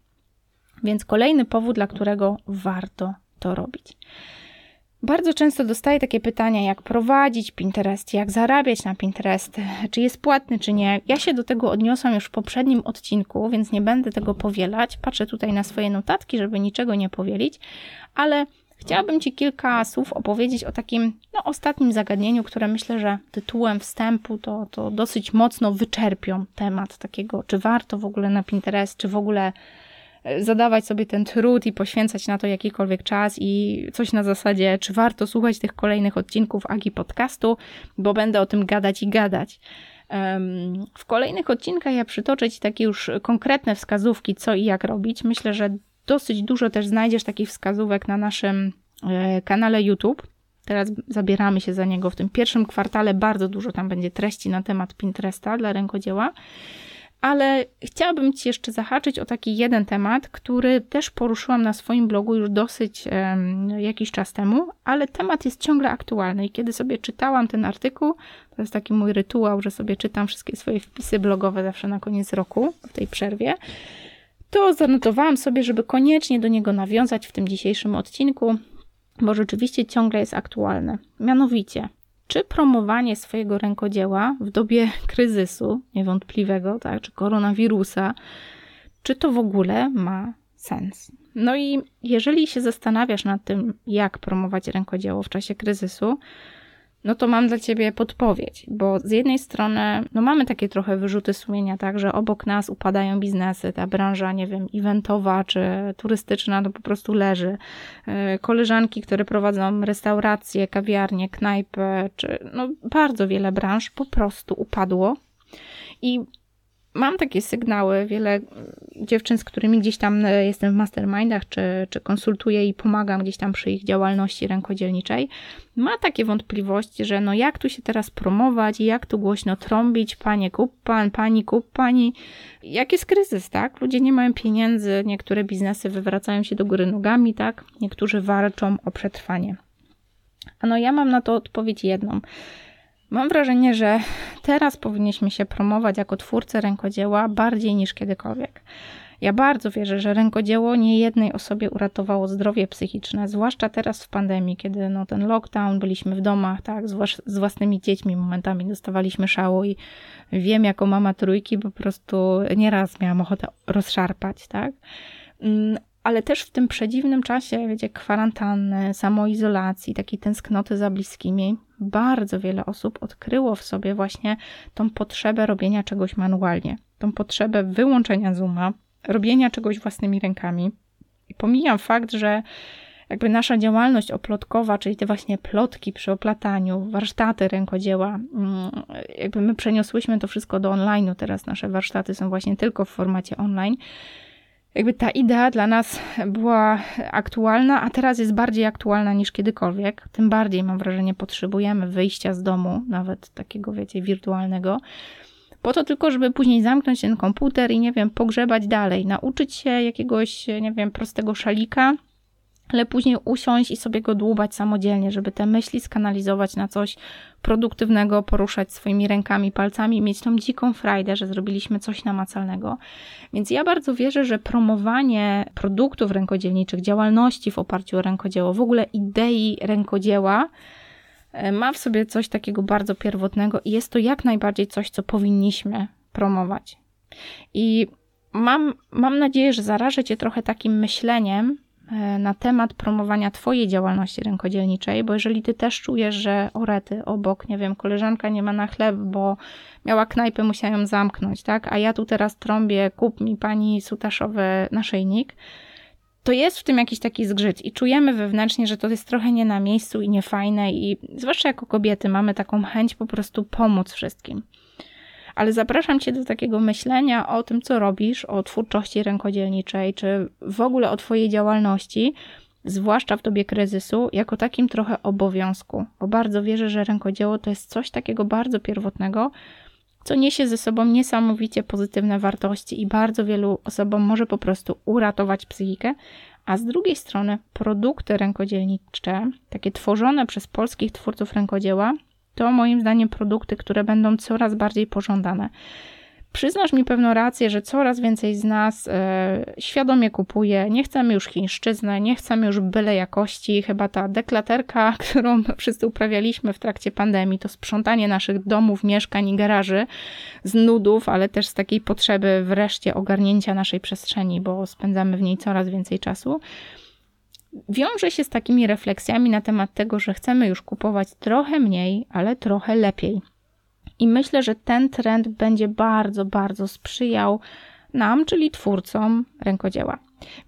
Więc kolejny powód, dla którego warto to robić. Bardzo często dostaję takie pytania, jak prowadzić Pinterest, jak zarabiać na Pinterest, czy jest płatny, czy nie. Ja się do tego odniosłam już w poprzednim odcinku, więc nie będę tego powielać. Patrzę tutaj na swoje notatki, żeby niczego nie powielić, ale chciałabym Ci kilka słów opowiedzieć o takim no, ostatnim zagadnieniu, które myślę, że tytułem wstępu to, to dosyć mocno wyczerpią temat takiego, czy warto w ogóle na Pinterest, czy w ogóle zadawać sobie ten trud i poświęcać na to jakikolwiek czas i coś na zasadzie, czy warto słuchać tych kolejnych odcinków Agi Podcastu, bo będę o tym gadać i gadać. W kolejnych odcinkach ja przytoczę Ci takie już konkretne wskazówki, co i jak robić. Myślę, że dosyć dużo też znajdziesz takich wskazówek na naszym e, kanale YouTube. Teraz zabieramy się za niego w tym pierwszym kwartale. Bardzo dużo tam będzie treści na temat Pinteresta dla rękodzieła. Ale chciałabym Ci jeszcze zahaczyć o taki jeden temat, który też poruszyłam na swoim blogu już dosyć um, jakiś czas temu, ale temat jest ciągle aktualny. I kiedy sobie czytałam ten artykuł, to jest taki mój rytuał, że sobie czytam wszystkie swoje wpisy blogowe zawsze na koniec roku, w tej przerwie, to zanotowałam sobie, żeby koniecznie do niego nawiązać w tym dzisiejszym odcinku, bo rzeczywiście ciągle jest aktualne. Mianowicie, czy promowanie swojego rękodzieła w dobie kryzysu niewątpliwego, tak, czy koronawirusa, czy to w ogóle ma sens? No i jeżeli się zastanawiasz nad tym, jak promować rękodzieło w czasie kryzysu, no to mam dla ciebie podpowiedź, bo z jednej strony, no mamy takie trochę wyrzuty sumienia, tak, że obok nas upadają biznesy, ta branża, nie wiem, eventowa czy turystyczna, to po prostu leży. E, koleżanki, które prowadzą restauracje, kawiarnie, knajpy, czy no bardzo wiele branż po prostu upadło. I mam takie sygnały, wiele dziewczyn, z którymi gdzieś tam e, jestem w mastermindach, czy, czy konsultuję i pomagam gdzieś tam przy ich działalności rękodzielniczej, ma takie wątpliwości, że no jak tu się teraz promować i jak tu głośno trąbić, panie kup pan, pani kup pani. Jak jest kryzys, tak? Ludzie nie mają pieniędzy, niektóre biznesy wywracają się do góry nogami, tak? Niektórzy walczą o przetrwanie. A no ja mam na to odpowiedź jedną – Mam wrażenie, że teraz powinniśmy się promować jako twórcy rękodzieła bardziej niż kiedykolwiek. Ja bardzo wierzę, że rękodzieło nie jednej osobie uratowało zdrowie psychiczne, zwłaszcza teraz w pandemii, kiedy no, ten lockdown, byliśmy w domach, tak, z, własnymi dziećmi momentami dostawaliśmy szału i wiem jako mama trójki po prostu nieraz miałam ochotę rozszarpać, tak. Ale też w tym przedziwnym czasie, wiecie, kwarantanny, samoizolacji, takiej tęsknoty za bliskimi, bardzo wiele osób odkryło w sobie właśnie tą potrzebę robienia czegoś manualnie, tą potrzebę wyłączenia Zooma, robienia czegoś własnymi rękami. I pomijam fakt, że jakby nasza działalność oplotkowa, czyli te właśnie plotki przy oplataniu, warsztaty rękodzieła, mm, jakby my przeniosłyśmy to wszystko do online'u, teraz nasze warsztaty są właśnie tylko w formacie online jakby ta idea dla nas była aktualna, a teraz jest bardziej aktualna niż kiedykolwiek. Tym bardziej mam wrażenie, potrzebujemy wyjścia z domu, nawet takiego, wiecie, wirtualnego. Po to tylko, żeby później zamknąć ten komputer i nie wiem, pogrzebać dalej, nauczyć się jakiegoś, nie wiem, prostego szalika, ale później usiąść i sobie go dłubać samodzielnie, żeby te myśli skanalizować na coś produktywnego, poruszać swoimi rękami, palcami, mieć tą dziką frajdę, że zrobiliśmy coś namacalnego. Więc ja bardzo wierzę, że promowanie produktów rękodzielniczych, działalności w oparciu o rękodzieło, w ogóle idei rękodzieła, e, ma w sobie coś takiego bardzo pierwotnego i jest to jak najbardziej coś, co powinniśmy promować. I mam, mam nadzieję, że zarażę Cię trochę takim myśleniem, na temat promowania Twojej działalności rękodzielniczej, bo jeżeli Ty też czujesz, że orety obok, nie wiem, koleżanka nie ma na chleb, bo miała knajpę, musiała ją zamknąć, tak, a ja tu teraz trąbię, kup mi pani sutaszowy naszyjnik, to jest w tym jakiś taki zgrzyt i czujemy wewnętrznie, że to jest trochę nie na miejscu i niefajne i zwłaszcza jako kobiety mamy taką chęć po prostu pomóc wszystkim ale zapraszam Cię do takiego myślenia o tym, co robisz, o twórczości rękodzielniczej, czy w ogóle o Twojej działalności, zwłaszcza w dobie kryzysu, jako takim trochę obowiązku, bo bardzo wierzę, że rękodzieło to jest coś takiego bardzo pierwotnego, co niesie ze sobą niesamowicie pozytywne wartości i bardzo wielu osobom może po prostu uratować psychikę, a z drugiej strony produkty rękodzielnicze, takie tworzone przez polskich twórców rękodzieła, to moim zdaniem produkty, które będą coraz bardziej pożądane. Przyznasz mi pewną rację, że coraz więcej z nas e, świadomie kupuje. Nie chcemy już chińszczyzny, nie chcemy już byle jakości. Chyba ta deklaterka, którą wszyscy uprawialiśmy w trakcie pandemii, to sprzątanie naszych domów, mieszkań i garaży z nudów, ale też z takiej potrzeby wreszcie ogarnięcia naszej przestrzeni, bo spędzamy w niej coraz więcej czasu wiąże się z takimi refleksjami na temat tego, że chcemy już kupować trochę mniej, ale trochę lepiej. I myślę, że ten trend będzie bardzo, bardzo sprzyjał nam, czyli twórcom rękodzieła.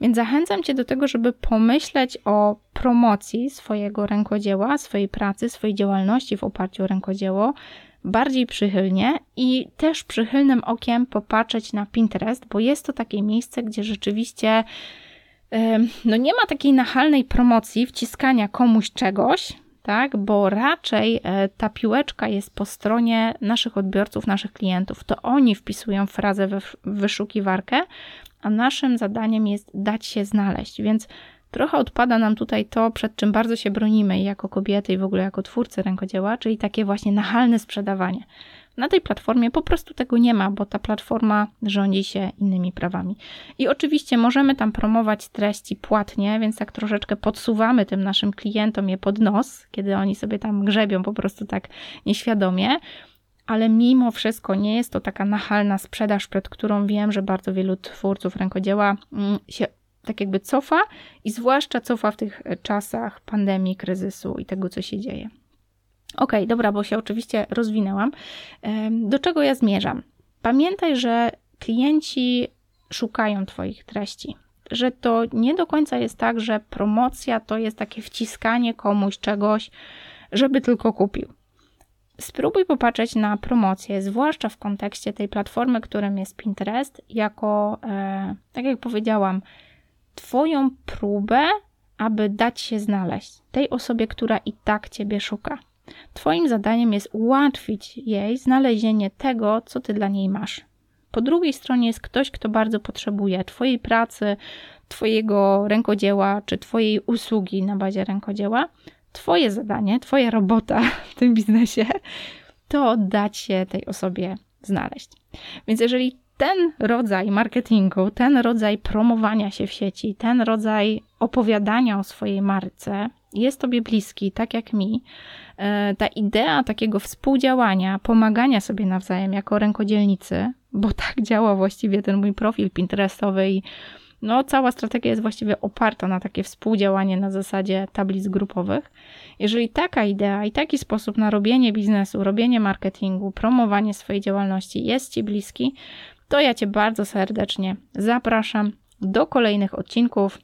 Więc zachęcam Cię do tego, żeby pomyśleć o promocji swojego rękodzieła, swojej pracy, swojej działalności w oparciu o rękodzieło bardziej przychylnie i też przychylnym okiem popatrzeć na Pinterest, bo jest to takie miejsce, gdzie rzeczywiście no nie ma takiej nachalnej promocji, wciskania komuś czegoś, tak, bo raczej e, ta piłeczka jest po stronie naszych odbiorców, naszych klientów. To oni wpisują frazę w wyszukiwarkę, a naszym zadaniem jest dać się znaleźć. Więc trochę odpada nam tutaj to, przed czym bardzo się bronimy jako kobiety i w ogóle jako twórcy rękodzieła, czyli takie właśnie nachalne sprzedawanie. Na tej platformie po prostu tego nie ma, bo ta platforma rządzi się innymi prawami. I oczywiście możemy tam promować treści płatnie, więc tak troszeczkę podsuwamy tym naszym klientom je pod nos, kiedy oni sobie tam grzebią po prostu tak nieświadomie. Ale mimo wszystko nie jest to taka nachalna sprzedaż, przed którą wiem, że bardzo wielu twórców rękodzieła mm, się tak jakby cofa i zwłaszcza cofa w tych czasach pandemii, kryzysu i tego, co się dzieje. Ok, dobra, bo się oczywiście rozwinęłam. Do czego ja zmierzam? Pamiętaj, że klienci szukają Twoich treści. Że to nie do końca jest tak, że promocja to jest takie wciskanie komuś czegoś, żeby tylko kupił. Spróbuj popatrzeć na promocję, zwłaszcza w kontekście tej platformy, którym jest Pinterest, jako, e, tak jak powiedziałam, Twoją próbę, aby dać się znaleźć tej osobie, która i tak Ciebie szuka. Twoim zadaniem jest ułatwić jej znalezienie tego, co ty dla niej masz. Po drugiej stronie jest ktoś, kto bardzo potrzebuje Twojej pracy, Twojego rękodzieła czy Twojej usługi na bazie rękodzieła. Twoje zadanie, Twoja robota w tym biznesie to dać się tej osobie znaleźć. Więc jeżeli ten rodzaj marketingu, ten rodzaj promowania się w sieci, ten rodzaj opowiadania o swojej marce jest Tobie bliski, tak jak mi, e, ta idea takiego współdziałania, pomagania sobie nawzajem jako rękodzielnicy, bo tak działa właściwie ten mój profil Pinterestowy i no, cała strategia jest właściwie oparta na takie współdziałanie na zasadzie tablic grupowych. Jeżeli taka idea i taki sposób na robienie biznesu, robienie marketingu, promowanie swojej działalności jest Ci bliski, to ja Cię bardzo serdecznie zapraszam do kolejnych odcinków.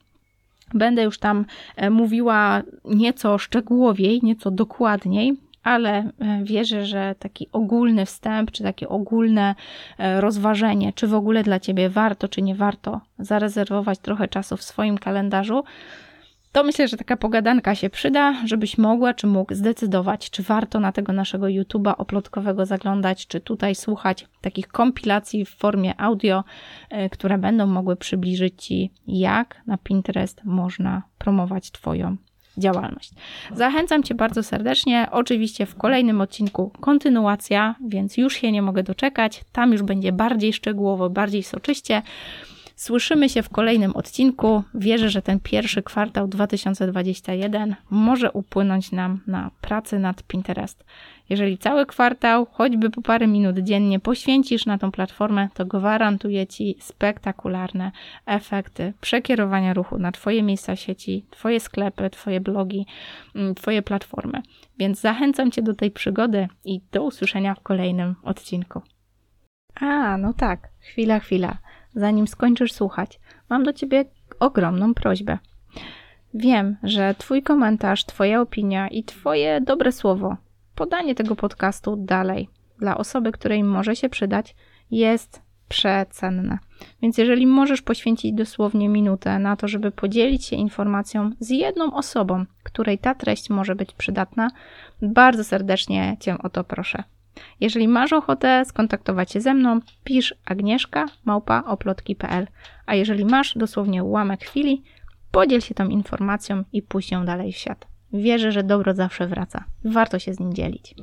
Będę już tam e, mówiła nieco szczegółowiej, nieco dokładniej, ale e, wierzę, że taki ogólny wstęp, czy takie ogólne e, rozważenie, czy w ogóle dla Ciebie warto, czy nie warto zarezerwować trochę czasu w swoim kalendarzu, to myślę, że taka pogadanka się przyda, żebyś mogła czy mógł zdecydować, czy warto na tego naszego YouTube'a oplotkowego zaglądać, czy tutaj słuchać takich kompilacji w formie audio, e, które będą mogły przybliżyć Ci, jak na Pinterest można promować Twoją działalność. Zachęcam Cię bardzo serdecznie. Oczywiście w kolejnym odcinku kontynuacja, więc już się nie mogę doczekać. Tam już będzie bardziej szczegółowo, bardziej soczyście. Słyszymy się w kolejnym odcinku. Wierzę, że ten pierwszy kwartał 2021 może upłynąć nam na pracę nad Pinterest. Jeżeli cały kwartał, choćby po parę minut dziennie poświęcisz na tą platformę, to gwarantuję Ci spektakularne efekty przekierowania ruchu na Twoje miejsca sieci, Twoje sklepy, Twoje blogi, mm, Twoje platformy. Więc zachęcam Cię do tej przygody i do usłyszenia w kolejnym odcinku. A, no tak, chwila, chwila zanim skończysz słuchać, mam do ciebie ogromną prośbę. Wiem, że Twój komentarz, Twoja opinia i Twoje dobre słowo, podanie tego podcastu dalej dla osoby, której może się przydać, jest przecenne. Więc jeżeli możesz poświęcić dosłownie minutę na to, żeby podzielić się informacją z jedną osobą, której ta treść może być przydatna, bardzo serdecznie Cię o to proszę. Jeżeli masz ochotę skontaktować się ze mną, pisz agnieszka małpa oplotki.pl. A jeżeli masz dosłownie ułamek chwili, podziel się tą informacją i puść ją dalej w świat. Wierzę, że dobro zawsze wraca. Warto się z nim dzielić.